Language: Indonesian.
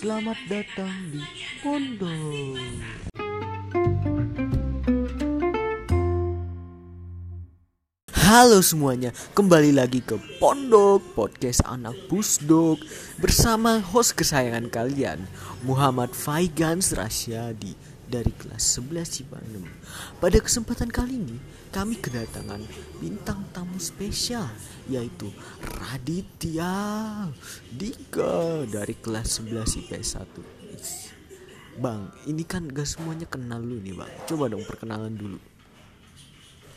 Selamat datang di Pondok. Halo semuanya, kembali lagi ke Pondok Podcast Anak Pusdok bersama host kesayangan kalian Muhammad Faigans Rasyadi dari kelas 11 IPA 6. Pada kesempatan kali ini, kami kedatangan bintang tamu spesial yaitu Raditya Dari kelas 11 IPS 1. Bang, ini kan gak semuanya kenal lu nih bang. Coba dong perkenalan dulu.